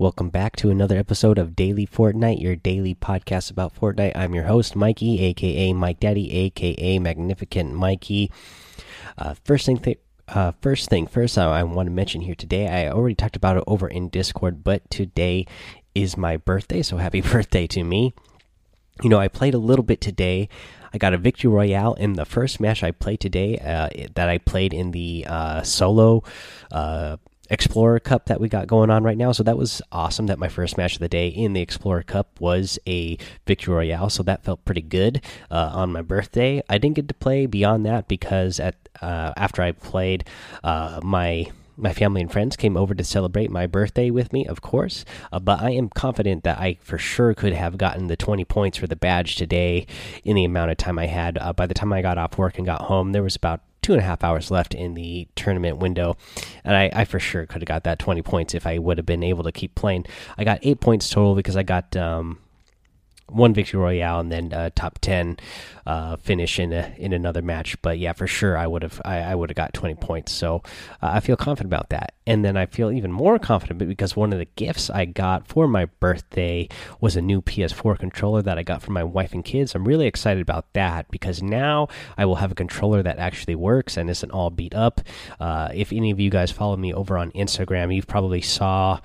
Welcome back to another episode of Daily Fortnite, your daily podcast about Fortnite. I'm your host, Mikey, aka Mike Daddy, aka Magnificent Mikey. Uh, first thing, th uh, first thing first, uh, I want to mention here today. I already talked about it over in Discord, but today is my birthday, so happy birthday to me. You know, I played a little bit today. I got a victory royale in the first match I played today. Uh, that I played in the uh, solo uh, Explorer Cup that we got going on right now. So that was awesome that my first match of the day in the Explorer Cup was a Victory Royale. So that felt pretty good uh, on my birthday. I didn't get to play beyond that because at uh, after I played, uh, my my family and friends came over to celebrate my birthday with me, of course. Uh, but I am confident that I for sure could have gotten the 20 points for the badge today in the amount of time I had. Uh, by the time I got off work and got home, there was about two and a half hours left in the tournament window, and I, I for sure could have got that 20 points if I would have been able to keep playing. I got eight points total because I got um, one victory royale and then uh, top ten uh, finish in a, in another match. But yeah, for sure, I would have I, I would have got twenty points. So uh, I feel confident about that. And then I feel even more confident because one of the gifts I got for my birthday was a new PS4 controller that I got from my wife and kids. I'm really excited about that because now I will have a controller that actually works and isn't all beat up. Uh, if any of you guys follow me over on Instagram, you've probably saw.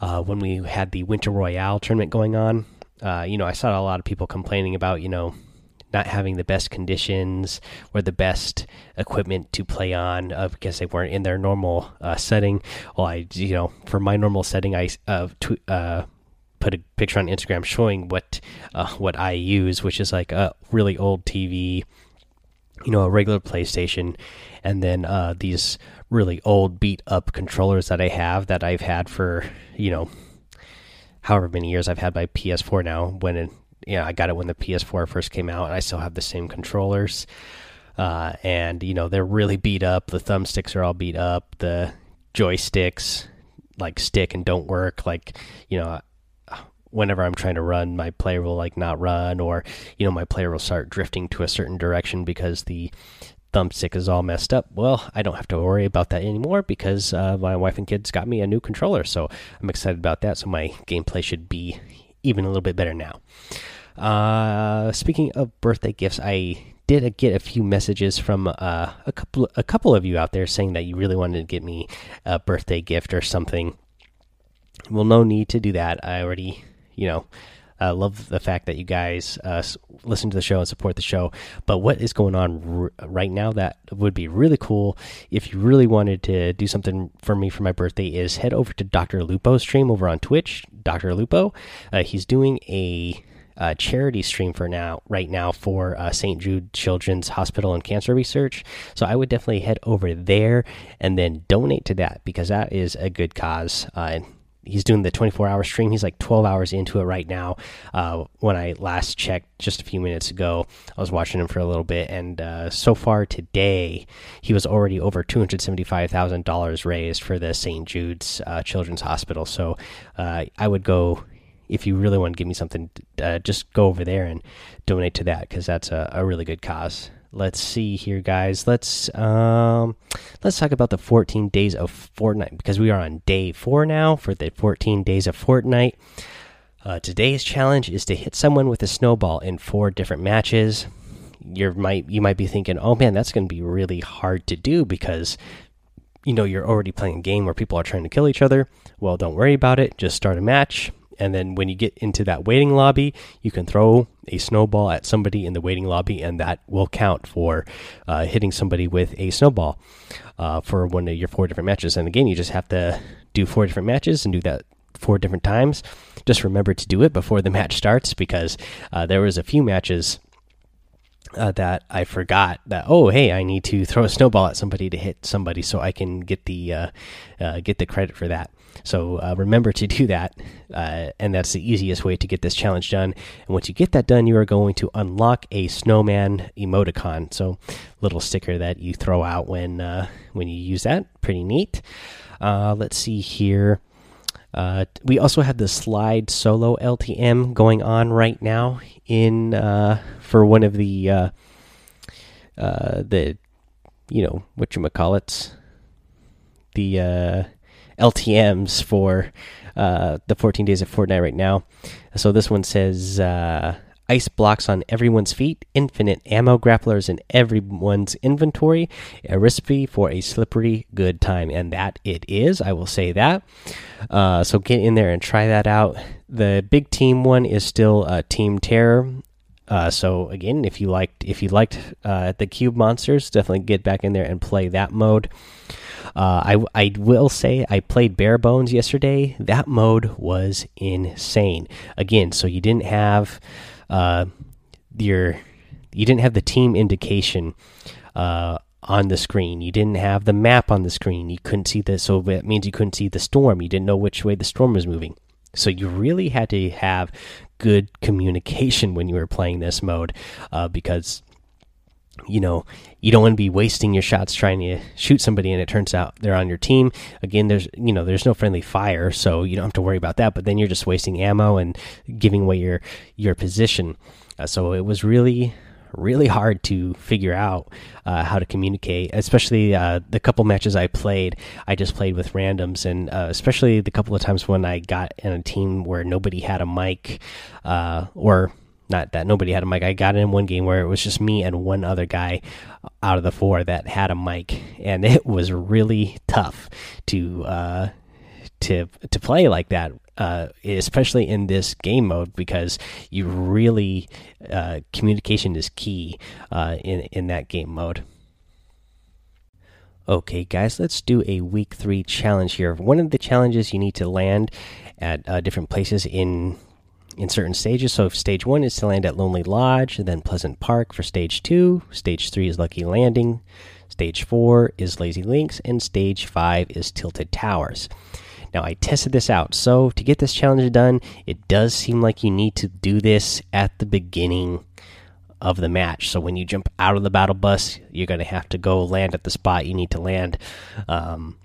Uh, when we had the Winter Royale tournament going on, uh, you know, I saw a lot of people complaining about, you know, not having the best conditions or the best equipment to play on uh, because they weren't in their normal uh, setting. Well, I, you know, for my normal setting, I uh, uh, put a picture on Instagram showing what uh, what I use, which is like a really old TV, you know, a regular PlayStation, and then uh, these really old beat up controllers that I have that I've had for you know however many years I've had my PS4 now. When it, you know, I got it when the PS4 first came out, and I still have the same controllers. Uh, and you know they're really beat up. The thumbsticks are all beat up. The joysticks like stick and don't work. Like you know, whenever I'm trying to run, my player will like not run, or you know, my player will start drifting to a certain direction because the thumbstick is all messed up. Well, I don't have to worry about that anymore because uh, my wife and kids got me a new controller. So I'm excited about that. So my gameplay should be even a little bit better now. Uh, speaking of birthday gifts, I did get a few messages from uh, a couple a couple of you out there saying that you really wanted to get me a birthday gift or something. Well, no need to do that. I already, you know, uh, love the fact that you guys uh, listen to the show and support the show. But what is going on right now that would be really cool if you really wanted to do something for me for my birthday is head over to Dr. Lupo stream over on Twitch. Dr. Lupo, uh, he's doing a uh, charity stream for now, right now, for uh, St. Jude Children's Hospital and Cancer Research. So I would definitely head over there and then donate to that because that is a good cause. Uh, he's doing the 24 hour stream. He's like 12 hours into it right now. Uh, when I last checked just a few minutes ago, I was watching him for a little bit, and uh, so far today, he was already over $275,000 raised for the St. Jude's uh, Children's Hospital. So uh, I would go. If you really want to give me something, uh, just go over there and donate to that because that's a, a really good cause let's see here guys. Let's um let's talk about the 14 days of fortnite because we are on day four now for the 14 days of fortnite. Uh, today's challenge is to hit someone with a snowball in four different matches. You might you might be thinking oh man that's going to be really hard to do because you know you're already playing a game where people are trying to kill each other. Well don't worry about it. Just start a match and then when you get into that waiting lobby, you can throw a snowball at somebody in the waiting lobby, and that will count for uh, hitting somebody with a snowball uh, for one of your four different matches. And again, you just have to do four different matches and do that four different times. Just remember to do it before the match starts because uh, there was a few matches. Uh, that I forgot that oh hey I need to throw a snowball at somebody to hit somebody so I can get the uh, uh, get the credit for that. So uh, remember to do that, uh, and that's the easiest way to get this challenge done. And once you get that done, you are going to unlock a snowman emoticon. So little sticker that you throw out when uh, when you use that. Pretty neat. Uh, let's see here. Uh, we also have the slide solo LTM going on right now in uh, for one of the the you know what you call it the LTM's for uh, the 14 days of Fortnite right now. So this one says uh, ice blocks on everyone's feet, infinite ammo grapplers in everyone's inventory, a recipe for a slippery good time. And that it is, I will say that. Uh, so get in there and try that out. The big team one is still uh, Team Terror. Uh, so again, if you liked if you liked uh, the cube monsters, definitely get back in there and play that mode. Uh, I I will say I played bare bones yesterday. That mode was insane. Again, so you didn't have uh, your you didn't have the team indication uh, on the screen. You didn't have the map on the screen. You couldn't see the so that means you couldn't see the storm. You didn't know which way the storm was moving. So you really had to have good communication when you were playing this mode uh, because you know you don't want to be wasting your shots trying to shoot somebody and it turns out they're on your team. Again there's you know there's no friendly fire so you don't have to worry about that but then you're just wasting ammo and giving away your your position. Uh, so it was really really hard to figure out uh, how to communicate especially uh, the couple matches i played i just played with randoms and uh, especially the couple of times when i got in a team where nobody had a mic uh, or not that nobody had a mic. I got in one game where it was just me and one other guy out of the four that had a mic, and it was really tough to uh, to to play like that, uh, especially in this game mode because you really uh, communication is key uh, in in that game mode. Okay, guys, let's do a week three challenge here. One of the challenges you need to land at uh, different places in in certain stages. So, if stage one is to land at Lonely Lodge, then Pleasant Park for stage two. Stage three is Lucky Landing. Stage four is Lazy Links, and stage five is Tilted Towers. Now, I tested this out. So, to get this challenge done, it does seem like you need to do this at the beginning of the match. So, when you jump out of the battle bus, you're going to have to go land at the spot you need to land. Um,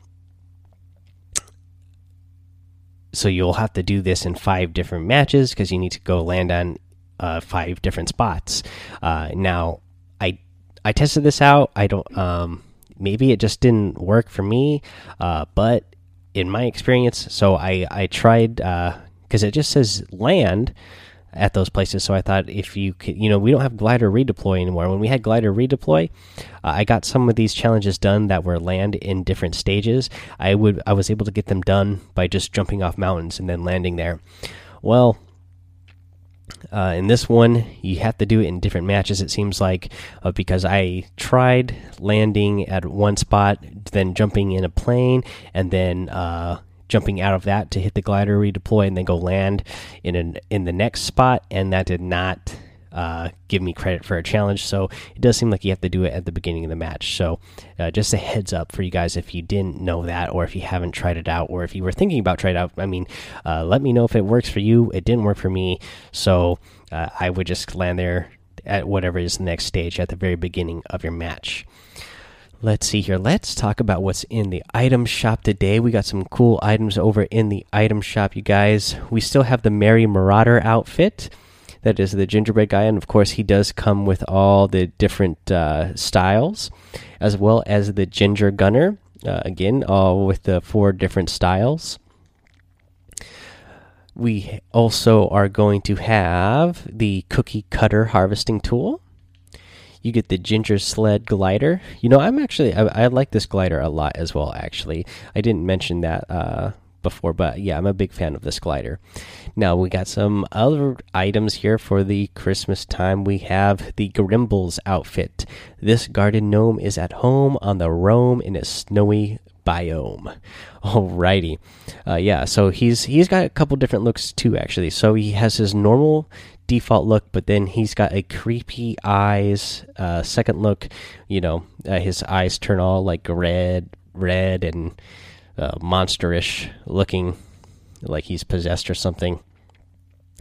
so you'll have to do this in five different matches because you need to go land on uh, five different spots. Uh, now, I I tested this out. I don't. Um, maybe it just didn't work for me, uh, but in my experience, so I I tried because uh, it just says land at those places. So I thought if you could, you know, we don't have glider redeploy anymore. When we had glider redeploy, uh, I got some of these challenges done that were land in different stages. I would I was able to get them done by just jumping off mountains and then landing there. Well, uh, in this one, you have to do it in different matches. It seems like uh, because I tried landing at one spot, then jumping in a plane, and then uh, jumping out of that to hit the glider redeploy and then go land in an in the next spot and that did not uh, give me credit for a challenge. So it does seem like you have to do it at the beginning of the match. So uh, just a heads up for you guys if you didn't know that or if you haven't tried it out or if you were thinking about trying it out i mean uh, let me know if it works for you. It didn't work for me. So uh, i would just land there at whatever is the next stage at the very beginning of your match Let's see here. Let's talk about what's in the item shop today. We got some cool items over in the item shop, you guys. We still have the Merry Marauder outfit. That is the gingerbread guy, and of course, he does come with all the different uh, styles, as well as the Ginger Gunner. Uh, again, all with the four different styles. We also are going to have the Cookie Cutter Harvesting Tool you get the ginger sled glider. You know i'm actually i, I like this glider a lot as well actually. I didn't mention that uh, before but yeah i'm a big fan of this glider. Now we got some other items here for the christmas time. We have the grimbles outfit. This garden gnome is at home on the roam in a snowy biome alrighty uh, yeah so he's he's got a couple different looks too actually so he has his normal default look, but then he's got a creepy eyes. Uh, second look, you know, uh, his eyes turn all like red, red and uh, monsterish looking, like he's possessed or something.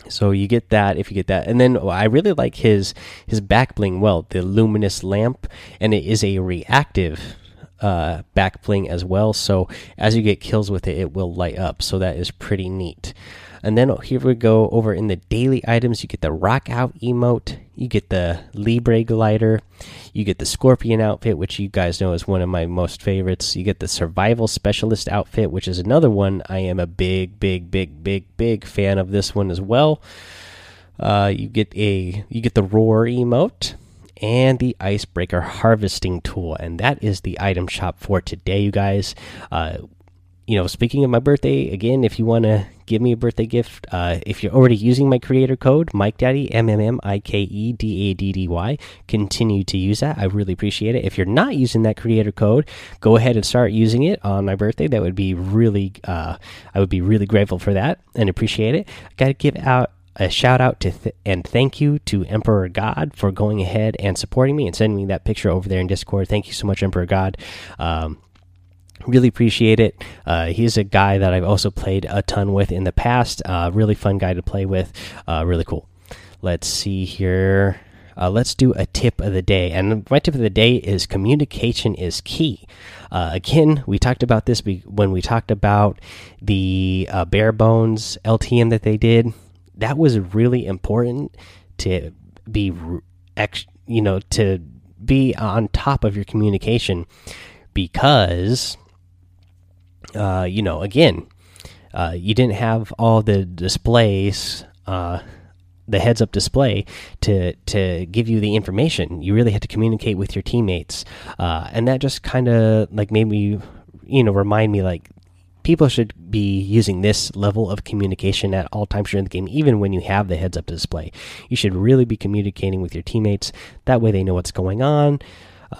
So you get that if you get that, and then I really like his his back bling. Well, the luminous lamp, and it is a reactive uh, back bling as well. So as you get kills with it, it will light up. So that is pretty neat. And then here we go over in the daily items. You get the rock out emote. You get the Libre glider. You get the Scorpion outfit, which you guys know is one of my most favorites. You get the Survival Specialist outfit, which is another one. I am a big, big, big, big, big fan of this one as well. Uh, you get a you get the Roar emote and the Icebreaker harvesting tool, and that is the item shop for today, you guys. Uh, you know, speaking of my birthday, again, if you want to give me a birthday gift, uh, if you're already using my creator code, Mike Daddy, M M M I K E D A D D Y, continue to use that. I really appreciate it. If you're not using that creator code, go ahead and start using it on my birthday. That would be really, uh, I would be really grateful for that and appreciate it. Got to give out a shout out to th and thank you to Emperor God for going ahead and supporting me and sending me that picture over there in Discord. Thank you so much, Emperor God. Um, really appreciate it. Uh, he's a guy that I've also played a ton with in the past. Uh, really fun guy to play with. Uh, really cool. Let's see here. Uh, let's do a tip of the day. And my tip of the day is communication is key. Uh, again, we talked about this when we talked about the uh, bare bones LTM that they did. That was really important to be, you know, to be on top of your communication because uh, you know, again, uh, you didn't have all the displays, uh, the heads up display to to give you the information. You really had to communicate with your teammates, uh, and that just kind of like made me, you know, remind me like people should be using this level of communication at all times during the game, even when you have the heads up display. You should really be communicating with your teammates. That way, they know what's going on.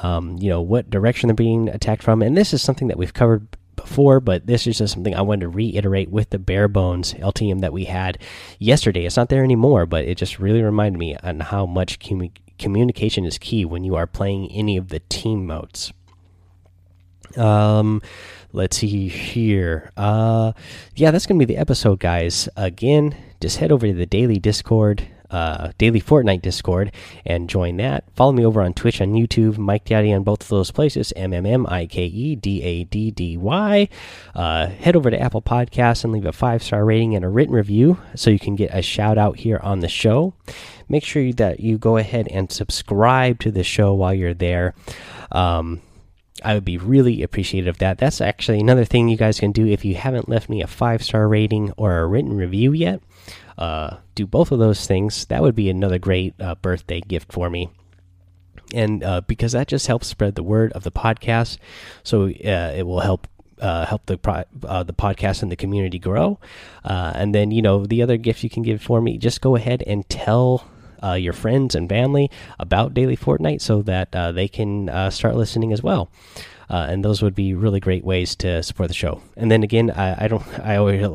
Um, you know what direction they're being attacked from, and this is something that we've covered before, but this is just something I wanted to reiterate with the bare bones LTM that we had yesterday. It's not there anymore, but it just really reminded me on how much commu communication is key when you are playing any of the team modes. Um, let's see here. Uh, yeah, that's gonna be the episode, guys. Again, just head over to the daily Discord uh, daily Fortnite Discord and join that. Follow me over on Twitch and YouTube, Mike Daddy on both of those places, M M M I K E D A D D Y. Uh, head over to Apple Podcasts and leave a five star rating and a written review so you can get a shout out here on the show. Make sure that you go ahead and subscribe to the show while you're there. Um, I would be really appreciative of that. That's actually another thing you guys can do if you haven't left me a five star rating or a written review yet uh, do both of those things, that would be another great uh, birthday gift for me. And uh, because that just helps spread the word of the podcast, so uh, it will help uh, help the uh, the podcast and the community grow. Uh, and then you know the other gift you can give for me, just go ahead and tell uh, your friends and family about Daily Fortnite so that uh, they can uh, start listening as well. and those would be really great ways to support the show. And then again, I, I don't I always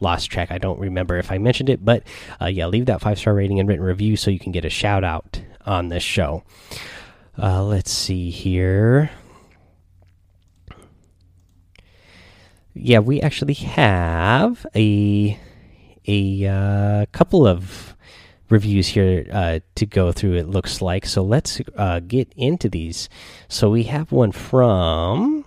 lost track. I don't remember if I mentioned it, but uh, yeah, leave that five star rating and written review so you can get a shout out on this show. Uh, let's see here. Yeah, we actually have a a uh, couple of reviews here uh, to go through. It looks like so. Let's uh, get into these. So we have one from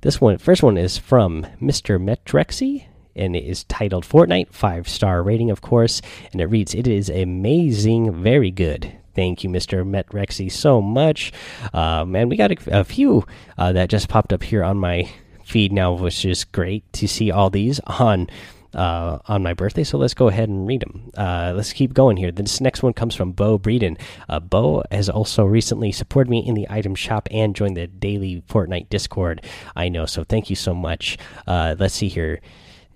this one. First one is from Mr. Metrexy and it is titled Fortnite, five star rating, of course. And it reads, It is amazing, very good. Thank you, Mr. Metrexy, so much. Um, and we got a, a few uh, that just popped up here on my feed now, which is great to see all these on uh, on my birthday. So let's go ahead and read them. Uh, let's keep going here. This next one comes from Bo Breeden. Uh, Bo has also recently supported me in the item shop and joined the daily Fortnite Discord. I know, so thank you so much. Uh, let's see here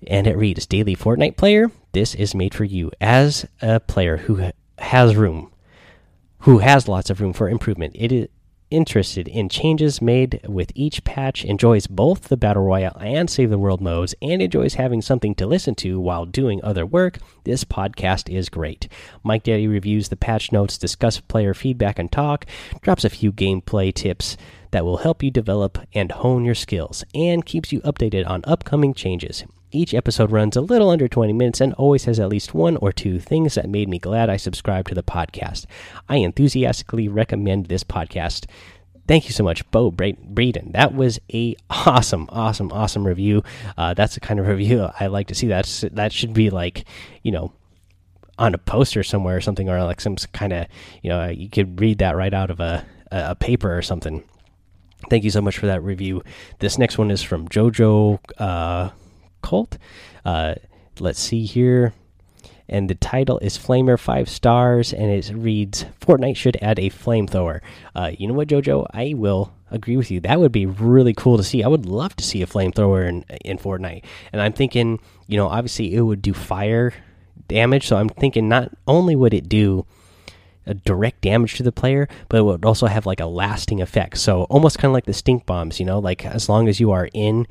and it reads Daily Fortnite player, this is made for you as a player who has room, who has lots of room for improvement. It is interested in changes made with each patch, enjoys both the Battle Royale and Save the World modes, and enjoys having something to listen to while doing other work, this podcast is great. Mike Daddy reviews the patch notes, discuss player feedback and talk, drops a few gameplay tips that will help you develop and hone your skills, and keeps you updated on upcoming changes. Each episode runs a little under 20 minutes and always has at least one or two things that made me glad I subscribed to the podcast. I enthusiastically recommend this podcast. Thank you so much, Bo Braden. That was a awesome, awesome, awesome review. Uh, that's the kind of review I like to see. That's that should be like, you know, on a poster somewhere or something, or like some kind of you know you could read that right out of a a paper or something. Thank you so much for that review. This next one is from JoJo uh, Colt. Uh, let's see here. And the title is Flamer, five stars, and it reads Fortnite should add a flamethrower. Uh, you know what, JoJo? I will agree with you. That would be really cool to see. I would love to see a flamethrower in, in Fortnite. And I'm thinking, you know, obviously it would do fire damage. So I'm thinking not only would it do a direct damage to the player, but it would also have like a lasting effect. So almost kind of like the stink bombs, you know, like as long as you are in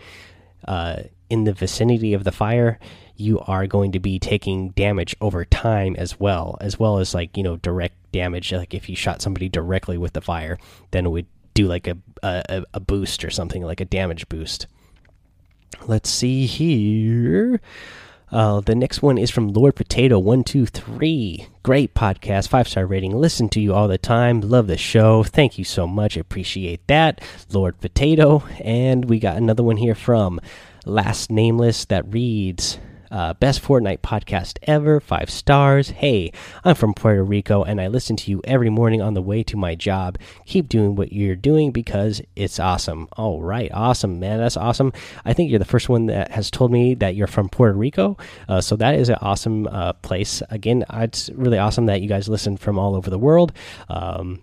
uh, in the vicinity of the fire, you are going to be taking damage over time as well, as well as like you know direct damage. Like if you shot somebody directly with the fire, then it would do like a a, a boost or something like a damage boost. Let's see here. Uh, the next one is from Lord Potato one two three. Great podcast, five star rating. Listen to you all the time. Love the show. Thank you so much. Appreciate that, Lord Potato. And we got another one here from Last Nameless that reads. Uh, best Fortnite podcast ever, five stars. Hey, I'm from Puerto Rico and I listen to you every morning on the way to my job. Keep doing what you're doing because it's awesome. All right, awesome, man. That's awesome. I think you're the first one that has told me that you're from Puerto Rico. Uh, so that is an awesome uh, place. Again, it's really awesome that you guys listen from all over the world. Um,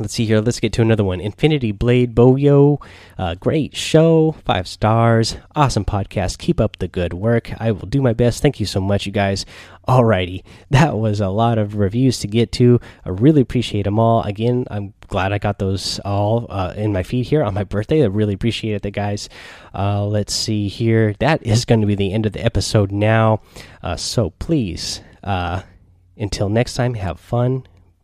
Let's see here. Let's get to another one. Infinity Blade Boyo. Uh, great show. Five stars. Awesome podcast. Keep up the good work. I will do my best. Thank you so much, you guys. Alrighty. That was a lot of reviews to get to. I really appreciate them all. Again, I'm glad I got those all uh, in my feed here on my birthday. I really appreciate it, guys. Uh, let's see here. That is going to be the end of the episode now. Uh, so please, uh, until next time, have fun,